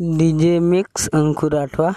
DJ mix Ankur Rathwa.